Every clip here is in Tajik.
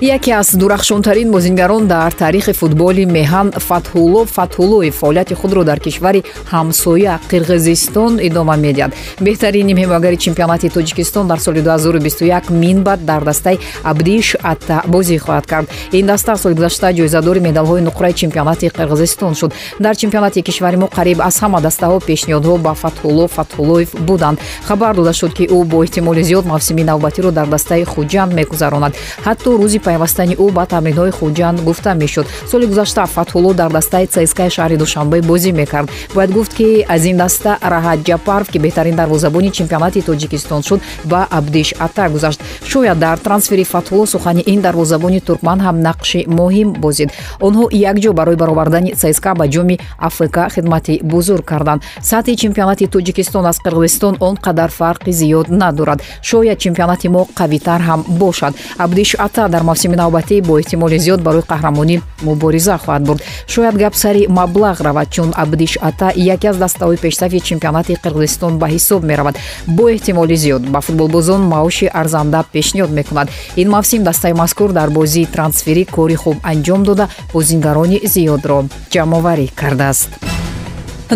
яке аз дурахшонтарин бозингарон дар таърихи футболи меҳан фатҳулло фатҳуллоев фаъолияти худро дар кишвари ҳамсоя қирғизистон идома медиҳад. Беҳтарин нимҳимоягари чемпионати тоҷикистон дар соли 2021 минбад дар дастаи абдиш атта бозӣ хоҳад кард. Ин даста соли гузашта ҷоизадори медалҳои нуқраи чемпионати қирғизистон шуд. Дар чемпионати кишвари мо қариб аз ҳама дастаҳо пешниҳодҳо ба фатҳулло фатҳуллоев буданд. Хабар дода шуд ки ӯ бо эҳтимоли зиёд мавсими навбатиро дар дастаи хуҷанд мегузаронад ҳатто рӯзи пайвастани ӯ ба тамринҳои хуҷанд гуфта мешуд. Соли гузашта фатҳулло дар дастаи цскаи шаҳри душанбе бозӣ мекард. Бояд гуфт ки аз ин даста раҳат ҷапаров ки беҳтарин дарвозабони чемпионати тоҷикистон шуд ба абдиш ата гузашт. Шояд дар трансфери фатҳулло сухани ин дарвозабони туркман ҳам нақши муҳим бозид. Онҳо якҷо барои баровардани цска ба ҷоми африка хидмати бузург карданд. Сатҳи чемпионати тоҷикистон аз қирғизистон он қадар фарқи зиёд надорад. Шояд чемпионати мо қавитар ҳам бошад. Абдиш ата дар мавсими навбатӣ бо эҳтимоли зиёд барои қаҳрамонӣ мубориза хоҳад бурд. Шояд гап сари маблағ равад чун абдиш ата яке аз дастаҳои пешсафи чемпионати қирғизистон ба ҳисоб меравад. Бо эҳтимоли зиёд ба футболбозон маоши арзанда пешниҳод мекунад. Ин мавсим дастаи мазкур дар бозии трансферӣ кори хуб анҷом дода бозингарони зиёдро. Ҷамъоварӣ кардааст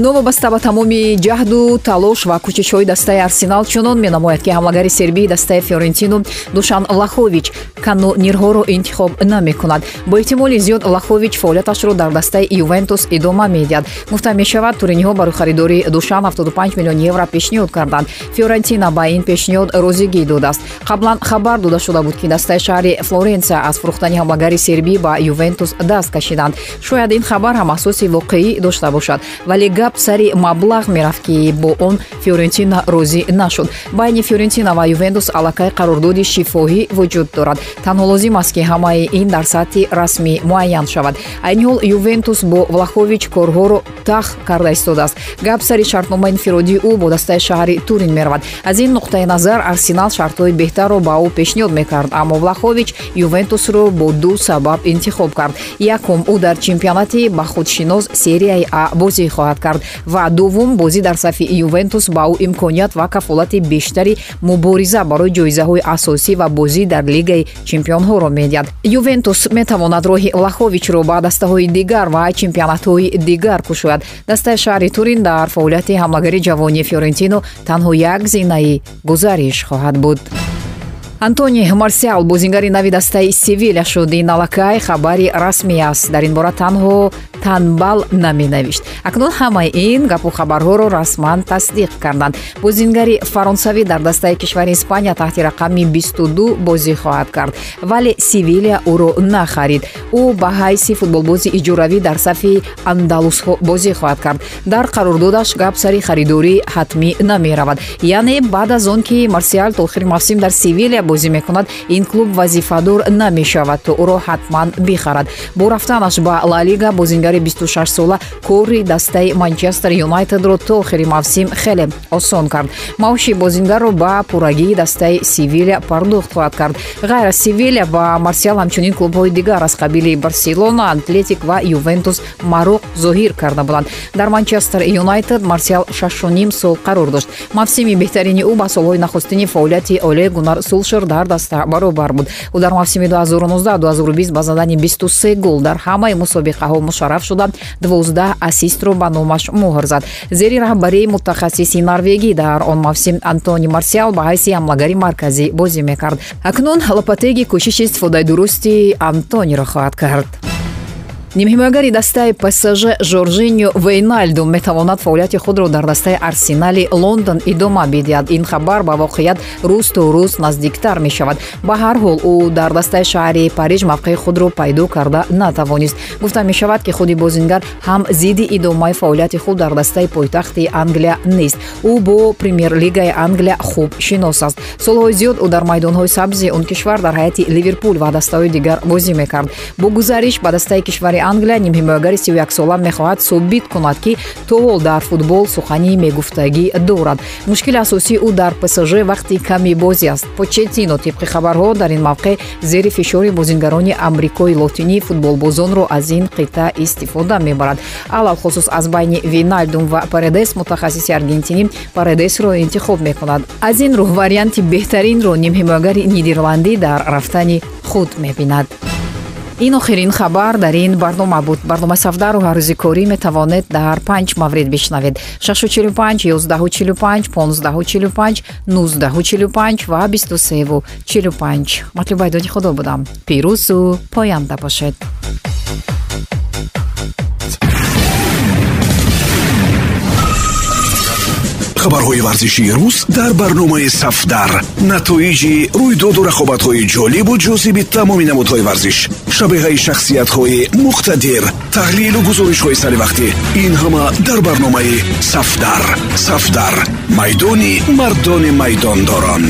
новобаста ба тамоми ҷаҳду талош ва кӯчишҳои дастаи арсенал чунон менамояд ки ҳамлагари сербии дастаи фиорентино душан лахович канонирҳоро интихоб намекунад. Бо эҳтимоли зиёд лахович фаъолияташро дар дастаи ювентус идома медиҳад. Гуфта мешавад туриниҳо барои харидори душан 75 миллион евро пешниҳод карданд. Фиорентина ба ин пешниҳод розигӣ додааст қаблан хабар дода шуда буд ки дастаи шаҳри флоренсия аз фурӯхтани ҳамлагари сербӣ ба ювентус даст кашиданд. Шояд ин хабар ҳам асоси воқеӣ дошта бошад вале гап сари маблағ мерафт ки бо он фиорентина розӣ нашуд. Байни фиорентина ва ювентус аллакай қарордоди шифоҳӣ вуҷуд дорад. Танҳо лозим аст ки ҳамаи ин дар сатҳи расмӣ муайян шавад. Айни ҳол ювентус бо влахович корҳоро тах карда истодааст гап сари шартномаи инфиродии ӯ бо дастаи шаҳри турин меравад. Аз ин нуқтаи назар арсенал шартҳои беҳтарро ба ӯ пешниҳод мекард аммо влахович ювентусро бо ду сабаб интихоб кард. Якум ӯ дар чемпионати ба худшинос серияи а бозӣ хоҳад кард кард ва дуввум бозӣ дар сафи ювентус ба ӯ имконият ва кафолати бештари мубориза барои ҷоизаҳои асосӣ ва бозӣ дар лигаи чемпионҳоро медиҳад. Ювентус метавонад роҳи лаховичро ба дастаҳои дигар ва чемпионатҳои дигар кушояд. Дастаи шаҳри турин дар фаъолияти ҳамлагари ҷавонии фиорентино танҳо як зинаи гузариш хоҳад буд. Антони марсиал бозингари нави дастаи севиля шуд. Ин аллакай хабари расмӣ аст. Дар ин бора танҳо танбал наменавишт акнун ҳамаи ин гапу хабарҳоро расман тасдиқ карданд. Бозингари фаронсавӣ дар дастаи кишвари испания таҳти рақами 22 бозӣ хоҳад кард вале севилия ӯро нахарид. Ӯ ба ҳайси футболбози иҷоравӣ дар сафи андалусҳо бозӣ хоҳад кард. Дар қарордодаш гап сари харидорӣ ҳатмӣ намеравад. Яъне баъд аз он ки марсиал то охири мавсим дар севилия бозӣ мекунад ин клуб вазифадор намешавад то ӯро ҳатман бихарад. Бо рафтанаш ба лалига бозингар бошгари 26сола кори дастаи манчестер юнайтедро то охири мавсим хеле осон кард. Маоши бозингарро ба пуррагии дастаи севилия пардохт хоҳад кард. Ғайр аз севилия ба марсиал ҳамчунин клубҳои дигар аз қабили барселона атлетик ва ювентус мароқ зоҳир карда буданд. Дар манчестер юнайтед марсиал шашуним сол қарор дошт. Мавсими беҳтарини ӯ ба солҳои нахустини фаъолияти оле гунар сулшер дар даста баробар буд. Ӯ дар мавсими 2019-2020 ба задани 23 гол дар ҳамаи мусобиқаҳо мушарраф муайян шуда дувоздаҳ ассистро ба номаш муҳр зад. Зери раҳбарии мутахассиси норвегӣ дар он мавсим антони марсиал ба ҳайси ҳамлагари марказӣ бозӣ мекард. Акнун лопатеги кӯшиши истифодаи дурусти антониро хоҳад кард нимҳимоягари дастаи псж жоржиньо вейналду метавонад фаъолияти худро дар дастаи арсенали лондон идома бидиҳад. Ин хабар ба воқеият рӯз то рӯз наздиктар мешавад. Ба ҳар ҳол ӯ дар дастаи шаҳри париж мавқеи худро пайдо карда натавонист. Гуфта мешавад ки худи бозингар ҳам зидди идомаи фаъолияти худ дар дастаи пойтахти англия нест. Ӯ бо премер-лигаи англия хуб шинос аст. Солҳои зиёд ӯ дар майдонҳои сабзи он кишвар дар ҳайати ливерпул ва дастаҳои дигар бозӣ мекард. Бо гузариш ба дастаи кишвари англия нимҳимоягари 31сола мехоҳад собит кунад ки то ҳол дар футбол сухани мегуфтагӣ дорад. Мушкили асосии ӯ дар псж вақти ками бозӣ аст. Почетино тибқи хабарҳо дар ин мавқеъ зери фишори бозингарони амрикои лотинӣ футболбозонро аз ин қитъа истифода мебарад. Алалхусус аз байни виналдум ва паредес мутахассиси аргентинӣ паредесро интихоб мекунад. Аз ин рӯ варианти беҳтаринро нимҳимоягари нидерландӣ дар рафтани худ мебинад ин охирин хабар дар ин барнома буд. Барномаи сафдару ҳаррӯзи корӣ метавонед дар панҷ маврид бишнавед. 645 145 1545 1945 ва 2345 матлубайдоди худо будам. Пирӯзу поянда бошед. Хабарҳои варзишии рӯз дар барномаи сафдар. Натоиҷи рӯйдоду рақобатҳои ҷолибу ҷозиби тамоми намудҳои варзиш шабеҳаи шахсиятҳои муқтадир таҳлилу гузоришҳои саривақтӣ ин ҳама дар барномаи сафдар. Сафдар. Майдони мардони майдондорон